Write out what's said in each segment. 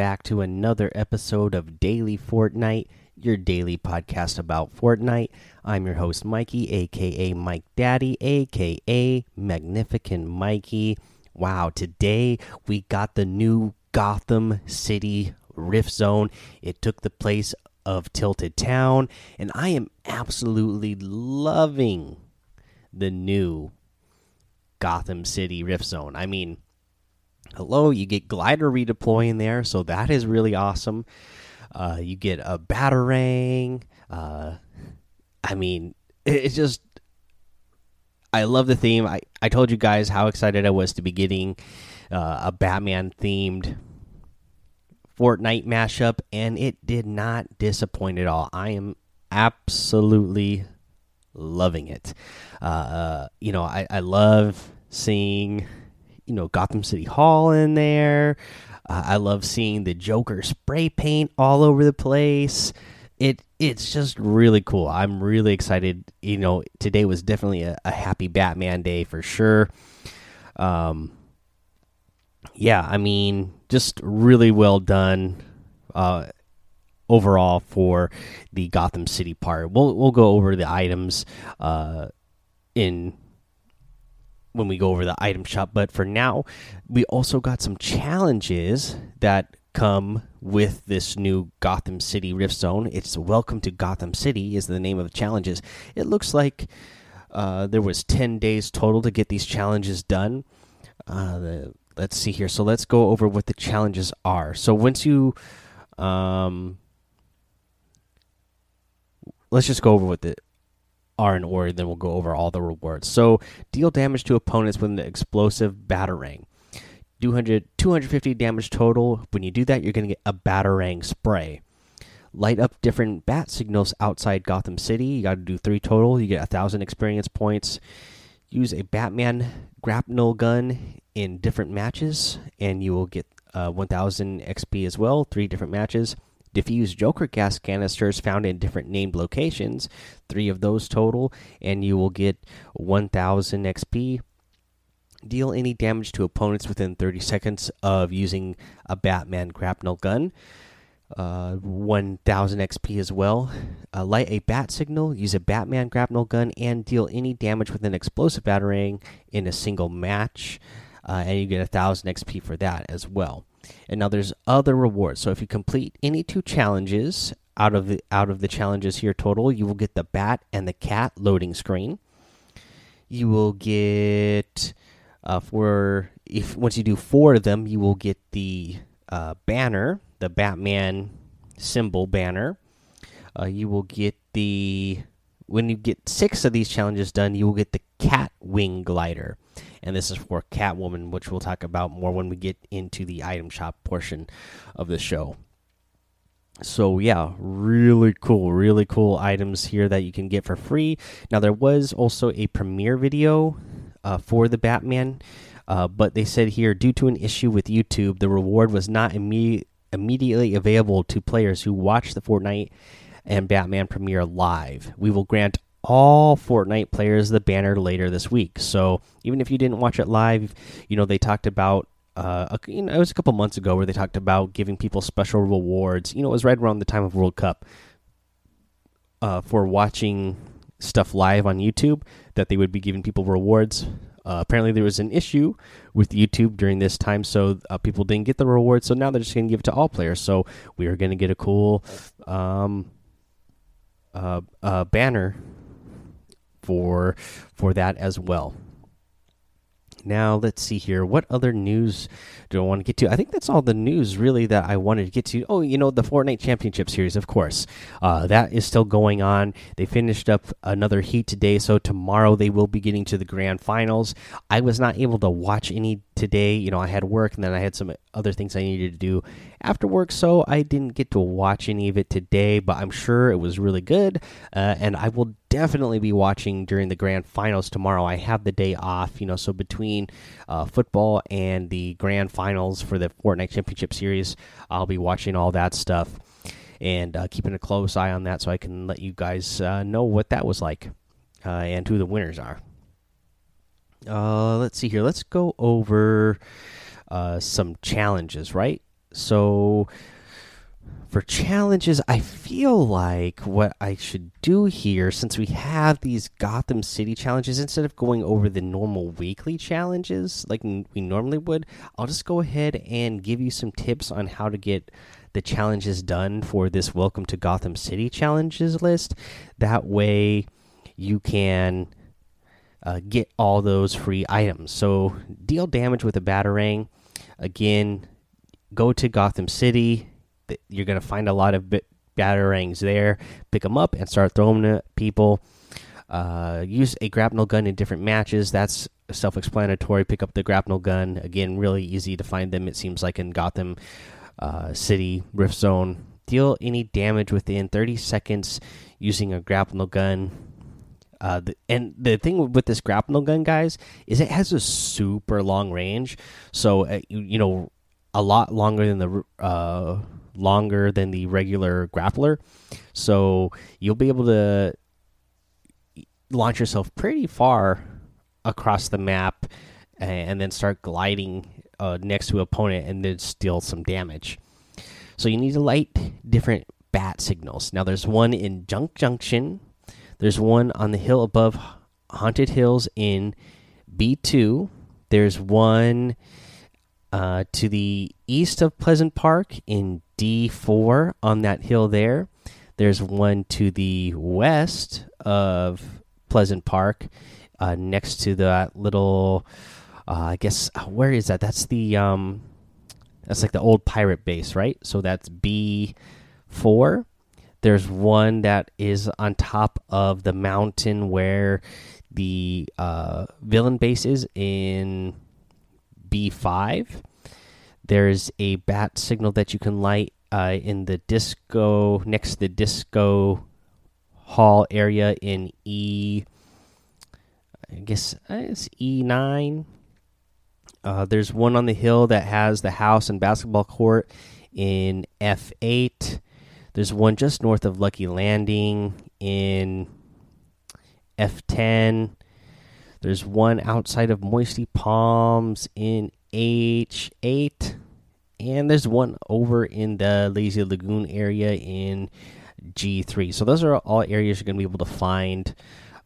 Back to another episode of Daily Fortnite, your daily podcast about Fortnite. I'm your host, Mikey, aka Mike Daddy, aka Magnificent Mikey. Wow, today we got the new Gotham City Rift Zone. It took the place of Tilted Town, and I am absolutely loving the new Gotham City Rift Zone. I mean, hello, you get glider redeploying there, so that is really awesome. Uh, you get a batarang. Uh, I mean, it, it's just I love the theme. I I told you guys how excited I was to be getting uh, a Batman themed Fortnite mashup, and it did not disappoint at all. I am absolutely loving it. Uh, uh, you know, I, I love seeing, you know, Gotham City Hall in there. Uh, I love seeing the Joker spray paint all over the place. It it's just really cool. I'm really excited. You know, today was definitely a, a happy Batman day for sure. Um, yeah, I mean, just really well done. Uh, overall for the Gotham City part. We'll we'll go over the items uh, in when we go over the item shop, but for now, we also got some challenges that come with this new Gotham City Rift Zone. It's Welcome to Gotham City is the name of the challenges. It looks like uh, there was 10 days total to get these challenges done. Uh, the, let's see here. So let's go over what the challenges are. So once you um, let's just go over what the are in order, then we'll go over all the rewards. So, deal damage to opponents with an explosive batarang. 200, 250 damage total. When you do that, you're going to get a batarang spray. Light up different bat signals outside Gotham City. You got to do three total. You get a thousand experience points. Use a Batman grapnel gun in different matches, and you will get uh, 1000 XP as well. Three different matches Diffuse Joker gas canisters found in different named locations, three of those total, and you will get 1000 XP. Deal any damage to opponents within 30 seconds of using a Batman grapnel gun. Uh, 1000 XP as well. Uh, light a bat signal, use a Batman grapnel gun, and deal any damage with an explosive batarang in a single match. Uh, and you get 1000 XP for that as well. And now there's other rewards. So if you complete any two challenges out of the out of the challenges here total, you will get the bat and the cat loading screen. You will get uh, for if once you do four of them, you will get the uh, banner, the Batman symbol banner. Uh, you will get the when you get six of these challenges done, you will get the cat wing glider and this is for Catwoman, which we'll talk about more when we get into the item shop portion of the show. So yeah, really cool, really cool items here that you can get for free. Now there was also a premiere video uh, for the Batman, uh, but they said here due to an issue with YouTube, the reward was not imme immediately available to players who watched the Fortnite and Batman premiere live. We will grant all Fortnite players the banner later this week. So even if you didn't watch it live, you know they talked about. Uh, you know, it was a couple months ago where they talked about giving people special rewards. You know, it was right around the time of World Cup uh, for watching stuff live on YouTube that they would be giving people rewards. Uh, apparently, there was an issue with YouTube during this time, so uh, people didn't get the rewards. So now they're just going to give it to all players. So we are going to get a cool um, uh, uh, banner for for that as well. Now let's see here. What other news do I want to get to? I think that's all the news really that I wanted to get to. Oh, you know the Fortnite Championship Series, of course. Uh, that is still going on. They finished up another heat today, so tomorrow they will be getting to the grand finals. I was not able to watch any today. You know, I had work and then I had some other things I needed to do after work, so I didn't get to watch any of it today. But I'm sure it was really good, uh, and I will definitely be watching during the grand finals tomorrow. I have the day off, you know, so between uh, football and the grand finals for the Fortnite Championship Series, I'll be watching all that stuff and uh, keeping a close eye on that so I can let you guys uh, know what that was like uh, and who the winners are. Uh, let's see here. Let's go over uh, some challenges, right? so for challenges, I feel like what I should do here, since we have these Gotham City challenges, instead of going over the normal weekly challenges like we normally would, I'll just go ahead and give you some tips on how to get the challenges done for this Welcome to Gotham City challenges list. That way, you can uh, get all those free items. So, deal damage with a Batarang. Again, go to Gotham City you're going to find a lot of batarangs there. Pick them up and start throwing them at people. Uh, use a grapnel gun in different matches. That's self-explanatory. Pick up the grapnel gun. Again, really easy to find them. It seems like in Gotham uh, City Rift Zone. Deal any damage within 30 seconds using a grapnel gun. Uh, the, and the thing with this grapnel gun, guys, is it has a super long range. So uh, you, you, know, a lot longer than the uh, longer than the regular grappler. So you'll be able to launch yourself pretty far across the map and then start gliding uh, next to an opponent and then steal some damage. So you need to light different bat signals. Now there's one in Junk Junction. There's one on the hill above Haunted Hills in B2. There's one uh, to the east of Pleasant Park in D4 on that hill there. There's one to the west of Pleasant Park, uh, next to that little. Uh, I guess uh, where is that? That's the um, that's like the old pirate base, right? So that's B four. There's one that is on top of the mountain where the uh, villain base is in B5. There's a bat signal that you can light uh, in the disco next to the disco hall area in E. I guess uh, it's E9. Uh, there's one on the hill that has the house and basketball court in F8. There's one just north of Lucky Landing in F10. There's one outside of Moisty Palms in H8. And there's one over in the Lazy Lagoon area in G3. So those are all areas you're going to be able to find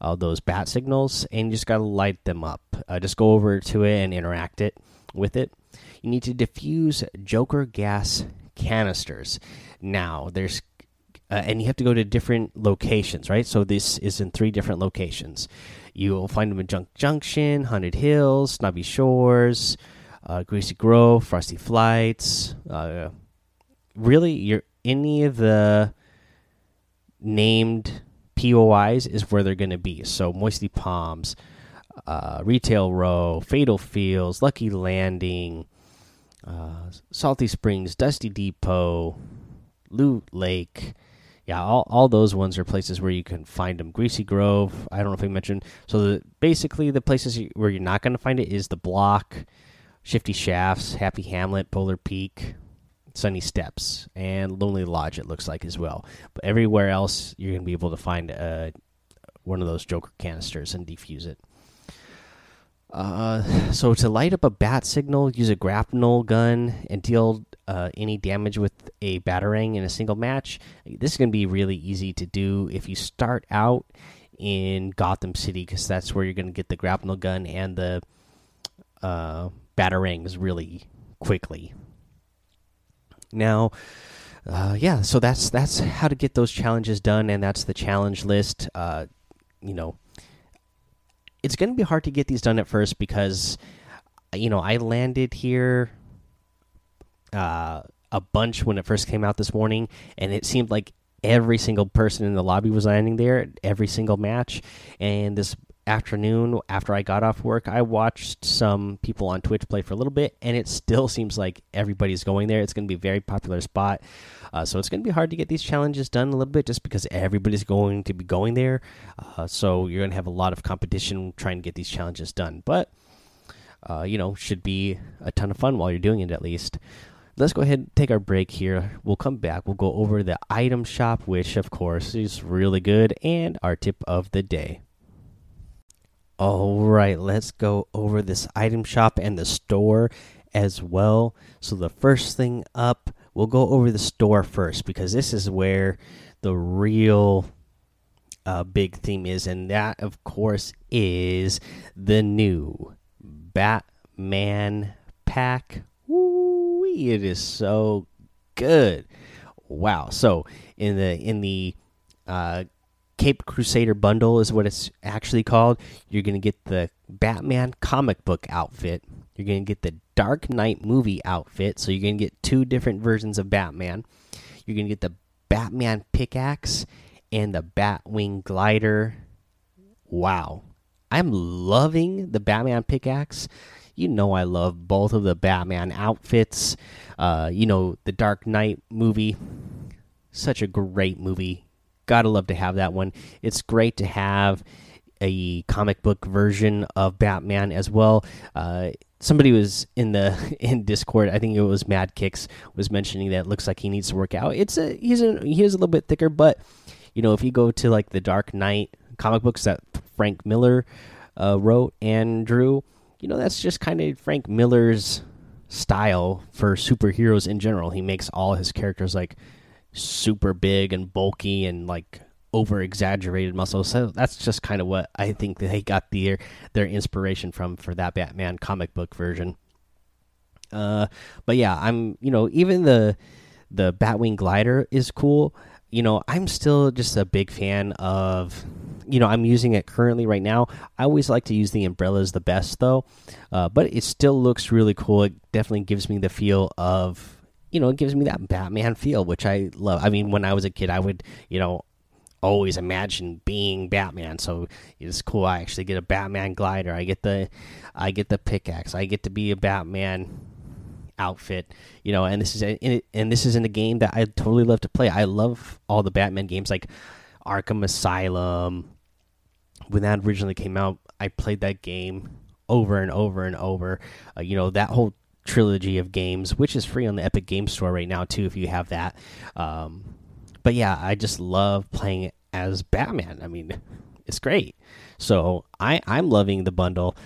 uh, those bat signals, and you just got to light them up. Uh, just go over to it and interact it with it. You need to diffuse Joker gas canisters. Now, there's uh, and you have to go to different locations, right? So this is in three different locations. You'll find them in Junk Junction, Haunted Hills, Snobby Shores, uh, Greasy Grove, Frosty Flights. Uh, really, you're any of the named POIs is where they're going to be. So Moisty Palms, uh, Retail Row, Fatal Fields, Lucky Landing, uh, Salty Springs, Dusty Depot, Loot Lake, yeah, all, all those ones are places where you can find them. Greasy Grove, I don't know if I mentioned. So the, basically, the places where you're not going to find it is the Block, Shifty Shafts, Happy Hamlet, Polar Peak, Sunny Steps, and Lonely Lodge. It looks like as well. But everywhere else, you're going to be able to find uh, one of those Joker canisters and defuse it. Uh, so to light up a bat signal, use a grapnel gun and deal uh, any damage with a batarang in a single match. This is going to be really easy to do if you start out in Gotham City because that's where you're going to get the grapnel gun and the uh, batarangs really quickly. Now, uh, yeah, so that's that's how to get those challenges done, and that's the challenge list. Uh, you know, it's going to be hard to get these done at first because, you know, I landed here uh, a bunch when it first came out this morning, and it seemed like every single person in the lobby was landing there every single match. And this afternoon, after I got off work, I watched some people on Twitch play for a little bit, and it still seems like everybody's going there. It's going to be a very popular spot, uh, so it's going to be hard to get these challenges done a little bit just because everybody's going to be going there. Uh, so you're going to have a lot of competition trying to get these challenges done, but. Uh, you know, should be a ton of fun while you're doing it at least let's go ahead and take our break here. We'll come back. We'll go over the item shop, which, of course, is really good, and our tip of the day. All right, let's go over this item shop and the store as well. So the first thing up, we'll go over the store first because this is where the real uh, big theme is, and that of course is the new Batman pack. Woo! It is so good. Wow. So in the in the uh, Caped Crusader bundle is what it's actually called. You're gonna get the Batman comic book outfit. You're gonna get the Dark Knight movie outfit. So you're gonna get two different versions of Batman. You're gonna get the Batman pickaxe and the Batwing glider. Wow. I'm loving the Batman pickaxe. You know I love both of the Batman outfits. Uh, you know the Dark Knight movie, such a great movie. Gotta love to have that one. It's great to have a comic book version of Batman as well. Uh, somebody was in the in Discord. I think it was Mad Kicks was mentioning that it looks like he needs to work out. It's a he's a he is a little bit thicker, but you know if you go to like the Dark Knight comic books that Frank Miller uh, wrote and drew you know that's just kind of Frank Miller's style for superheroes in general. He makes all his characters like super big and bulky and like over exaggerated muscles. So that's just kind of what I think they got their their inspiration from for that Batman comic book version. Uh, but yeah, I'm you know even the the Batwing glider is cool. You know, I'm still just a big fan of you know I'm using it currently right now. I always like to use the umbrellas the best though, uh, but it still looks really cool. It definitely gives me the feel of you know it gives me that Batman feel, which I love. I mean, when I was a kid, I would you know always imagine being Batman. So it's cool. I actually get a Batman glider. I get the I get the pickaxe. I get to be a Batman outfit you know and this is in it and this is in a game that i totally love to play i love all the batman games like arkham asylum when that originally came out, I played that game over and over and over. Uh, you know that whole trilogy of games, which is free on the Epic Game Store right now too, if you have that. Um, but yeah, I just love playing as Batman. I mean, it's great. So I I'm loving the bundle.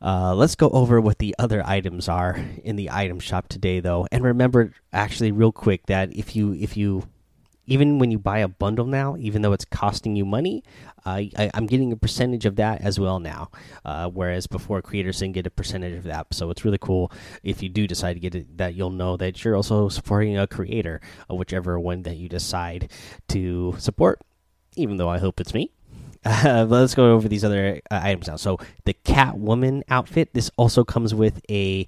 Uh, let's go over what the other items are in the item shop today, though. And remember, actually, real quick, that if you if you even when you buy a bundle now, even though it's costing you money, uh, I, am getting a percentage of that as well now. Uh, whereas before, creators didn't get a percentage of that. So it's really cool if you do decide to get it, that you'll know that you're also supporting a creator, uh, whichever one that you decide to support. Even though I hope it's me. Let's go over these other uh, items now. So the Catwoman outfit. This also comes with a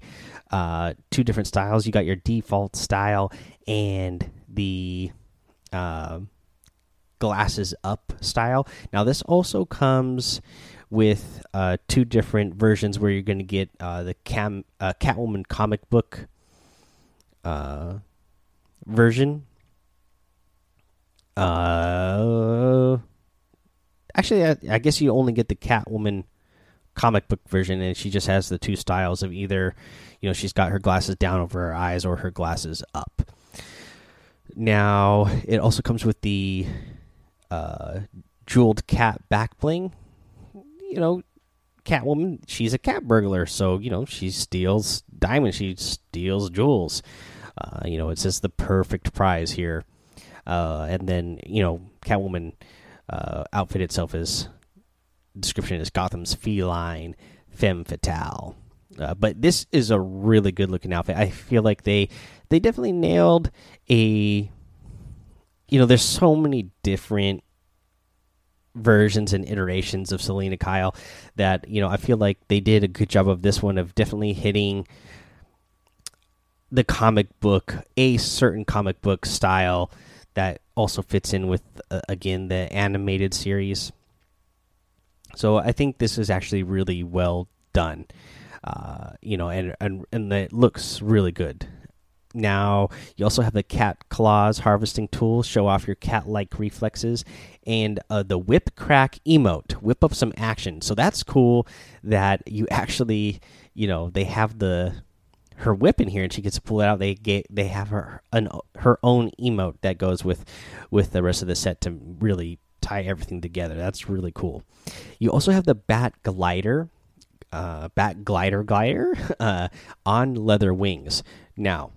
uh, two different styles. You got your default style and the uh, glasses up style. Now, this also comes with uh, two different versions where you're going to get uh, the Cam uh, Catwoman comic book uh, version. Actually, I, I, guess you only get the Catwoman comic book version, and she just has the two styles of either, you know, she's got her glasses down over her eyes or her glasses up. Now, it also comes with the uh, jeweled cat back bling. You know, Catwoman, she's a cat burglar, so you know she steals diamonds, she steals jewels. Uh, you know, it's just the perfect prize here. Uh, and then you know, Catwoman uh, outfit itself is description is Gotham's feline femme fatale. Uh, but this is a really good looking outfit. I feel like they they definitely nailed a. You know, there's so many different versions and iterations of Selina Kyle that you know I feel like they did a good job of this one of definitely hitting the comic book a certain comic book style that also fits in with uh, again the animated series. So I think this is actually really well done. Uh, you know, and and and it looks really good. Now, you also have the cat claws harvesting tool, show off your cat like reflexes, and uh, the whip crack emote, whip up some action. So that's cool that you actually, you know, they have the her whip in here and she gets to pull it out. They get they have her an her own emote that goes with with the rest of the set to really tie everything together. That's really cool. You also have the bat glider uh, Bat Glider Glider uh, on leather wings. Now,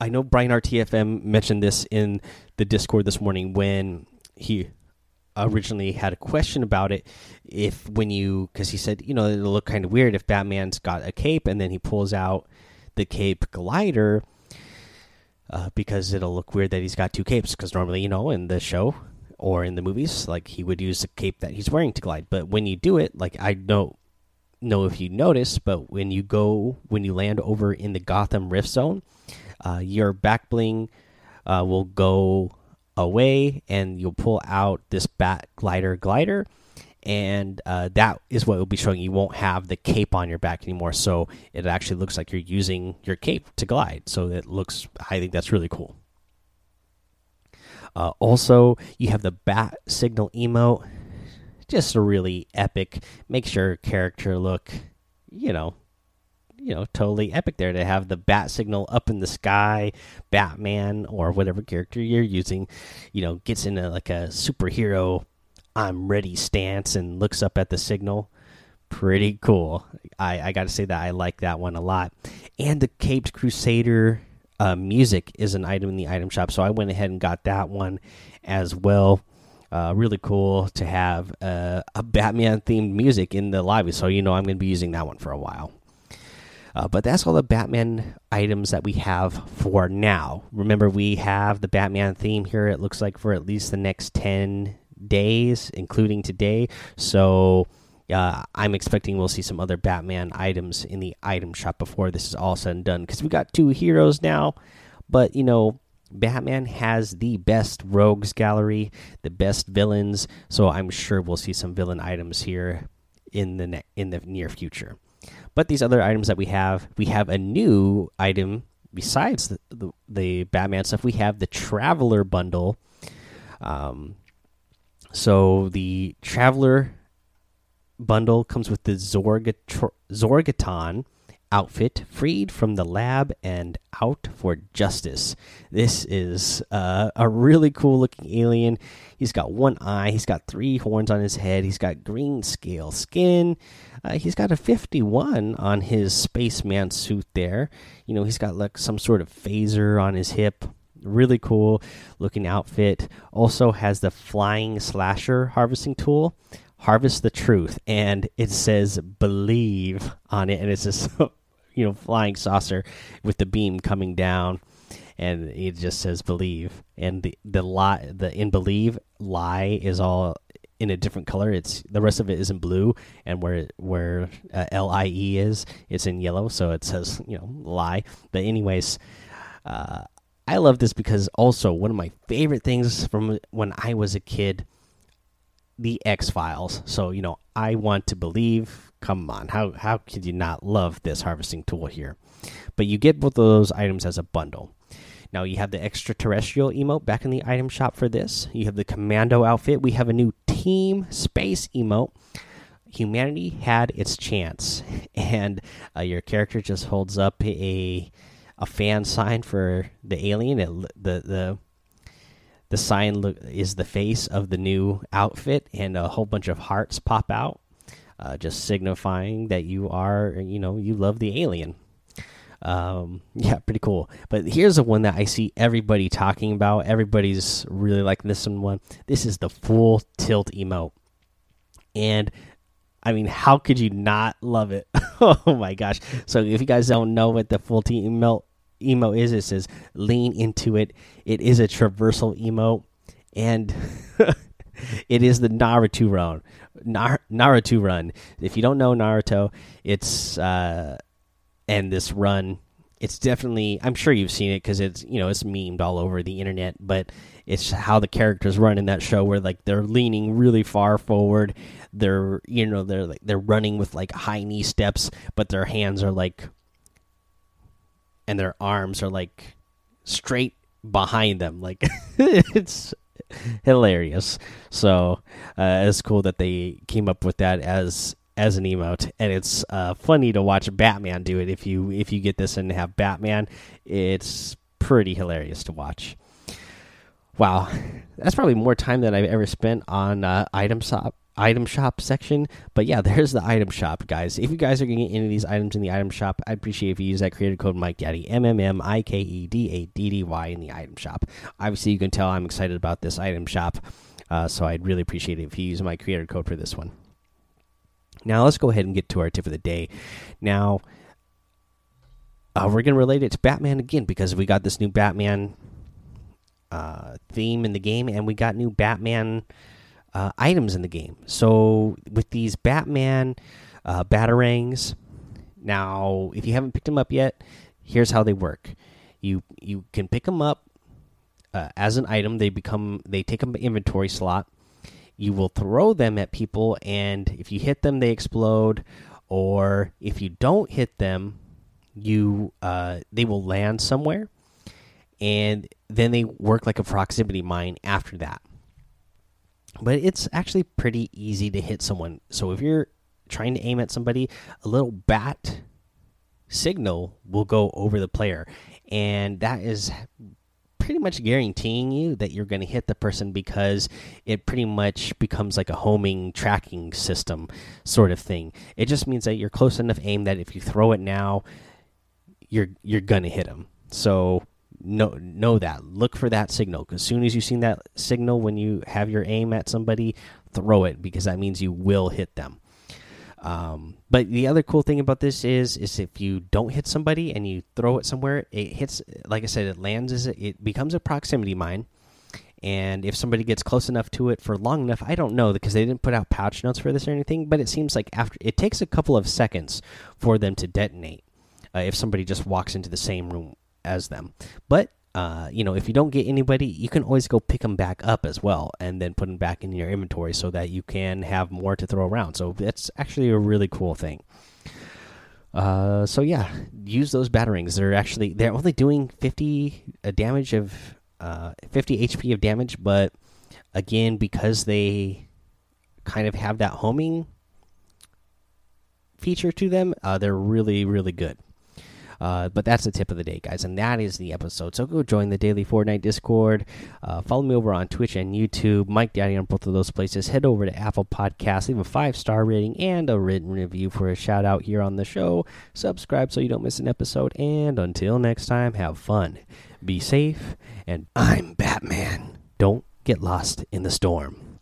I know Brian RTFM mentioned this in the Discord this morning when he originally had a question about it. If when you, because he said, you know, it'll look kind of weird if Batman's got a cape and then he pulls out the cape glider. Uh, because it'll look weird that he's got two capes. Because normally, you know, in the show or in the movies, like he would use the cape that he's wearing to glide. But when you do it, like I don't know if you notice, but when you go when you land over in the Gotham Rift Zone, uh, your back bling uh, will go away, and you'll pull out this Bat Glider glider and uh, that is what will be showing. You won't have the cape on your back anymore, so it actually looks like you're using your cape to glide. So it looks, I think that's really cool. Uh, also, you have the bat signal emote, just a really epic. Makes your character look, you know, you know, totally epic there to have the bat signal up in the sky. Batman or whatever character you're using, you know, gets into like a superhero I'm ready stance and looks up at the signal. Pretty cool. I, I got to say that I like that one a lot. And the Caped Crusader uh, music is an item in the item shop, so I went ahead and got that one as well. Uh, really cool to have uh, a Batman themed music in the lobby, so you know I'm going to be using that one for a while. Uh, but that's all the Batman items that we have for now. Remember, we have the Batman theme here, it looks like, for at least the next 10 days, including today. So uh, I'm expecting we'll see some other Batman items in the item shop before this is all said and done. Because we got two heroes now, but you know. Batman has the best rogues gallery, the best villains, so I'm sure we'll see some villain items here in the in the near future. But these other items that we have, we have a new item besides the, the, the Batman stuff. We have the Traveler bundle. Um, so the Traveler bundle comes with the Zorgoton outfit, freed from the lab and out for justice. This is uh, a really cool looking alien. He's got one eye, he's got three horns on his head, he's got green scale skin, uh, he's got a 51 on his spaceman suit there. You know, he's got like some sort of phaser on his hip really cool looking outfit. Also has the flying slasher harvesting tool. Harvest the truth, and it says "believe" on it, and it's just you know flying saucer with the beam coming down, and it just says "believe." And the the lie the in believe lie is all in a different color. It's the rest of it is in blue, and where where uh, L I E is, it's in yellow. So it says you know lie. But anyways, uh, I love this because also one of my favorite things from when I was a kid, the X Files. So you know, I want to believe. Come on, how how could you not love this harvesting tool here? But you get both of those items as a bundle. Now you have the extraterrestrial emote back in the item shop for this. You have the commando outfit. We have a new team space emote. Humanity had its chance, and uh, your character just holds up a a fan sign for the alien. It, the the the sign is the face of the new outfit, and a whole bunch of hearts pop out, uh, just signifying that you are, you know, you love the alien. Um, yeah, pretty cool. But here's the one that I see everybody talking about. Everybody's really liking this one. This is the full tilt emote, and I mean, how could you not love it? oh my gosh! So if you guys don't know what the full team emote emo is, it says lean into it. It is a traversal emote, and it is the Naruto run. Nar Naruto run. If you don't know Naruto, it's uh, and this run, it's definitely. I'm sure you've seen it because it's you know it's memed all over the internet, but it's how the characters run in that show where like they're leaning really far forward they're you know they're like they're running with like high knee steps but their hands are like and their arms are like straight behind them like it's hilarious. So uh, it's cool that they came up with that as as an emote. And it's uh, funny to watch batman do it if you if you get this and have batman. It's pretty hilarious to watch. Wow. That's probably more time than i've ever spent on uh, item shop item shop section. But yeah, there's the item shop, guys. If you guys are getting any of these items in the item shop, I'd appreciate if you use that creator code Mike Daddy M M M I K E D A D D Y in the item shop. Obviously, you can tell I'm excited about this item shop, uh, so I'd really appreciate it if you use my creator code for this one. Now let's go ahead and get to our tip of the day. Now uh, we're gonna relate it to Batman again because we got this new Batman uh, theme in the game, and we got new Batman uh, items in the game. So with these Batman uh, batarangs, now if you haven't picked them up yet, here's how they work. You you can pick them up uh, as an item. They become they take an inventory slot. You will throw them at people, and if you hit them, they explode. Or if you don't hit them, you uh, they will land somewhere, and then they work like a proximity mine after that but it's actually pretty easy to hit someone. So if you're trying to aim at somebody, a little bat signal will go over the player, and that is pretty much guaranteeing you that you're going to hit the person because it pretty much becomes like a homing tracking system sort of thing. It just means that you're close enough aim that if you throw it now, you're you're going to hit them. So know know that. Look for that signal. As soon as you see that signal when you have your aim at somebody throw it because that means you will hit them. Um, but the other cool thing about this is is if you don't hit somebody and you throw it somewhere it hits like i said it lands as it becomes a proximity mine. And if somebody gets close enough to it for long enough i don't know because they didn't put out patch notes for this or anything but it seems like after it takes a couple of seconds for them to detonate uh, if somebody just walks into the same room as them. But uh, you know, if you don't get anybody, you can always go pick them back up as well, and then put them back in your inventory so that you can have more to throw around. So that's actually a really cool thing. Uh, so yeah, use those batarangs. They're actually they're only doing fifty uh, damage of uh, fifty HP of damage, but again, because they kind of have that homing feature to them, uh, they're really really good. Uh, but that's the tip of the day, guys, and that is the episode. So go join the daily Fortnite Discord. Uh, follow me over on Twitch and YouTube. Mike Daddy on both of those places. Head over to Apple Podcasts, leave a five star rating and a written review for a shout out here on the show. Subscribe so you don't miss an episode. And until next time, have fun, be safe, and I'm Batman. Don't get lost in the storm.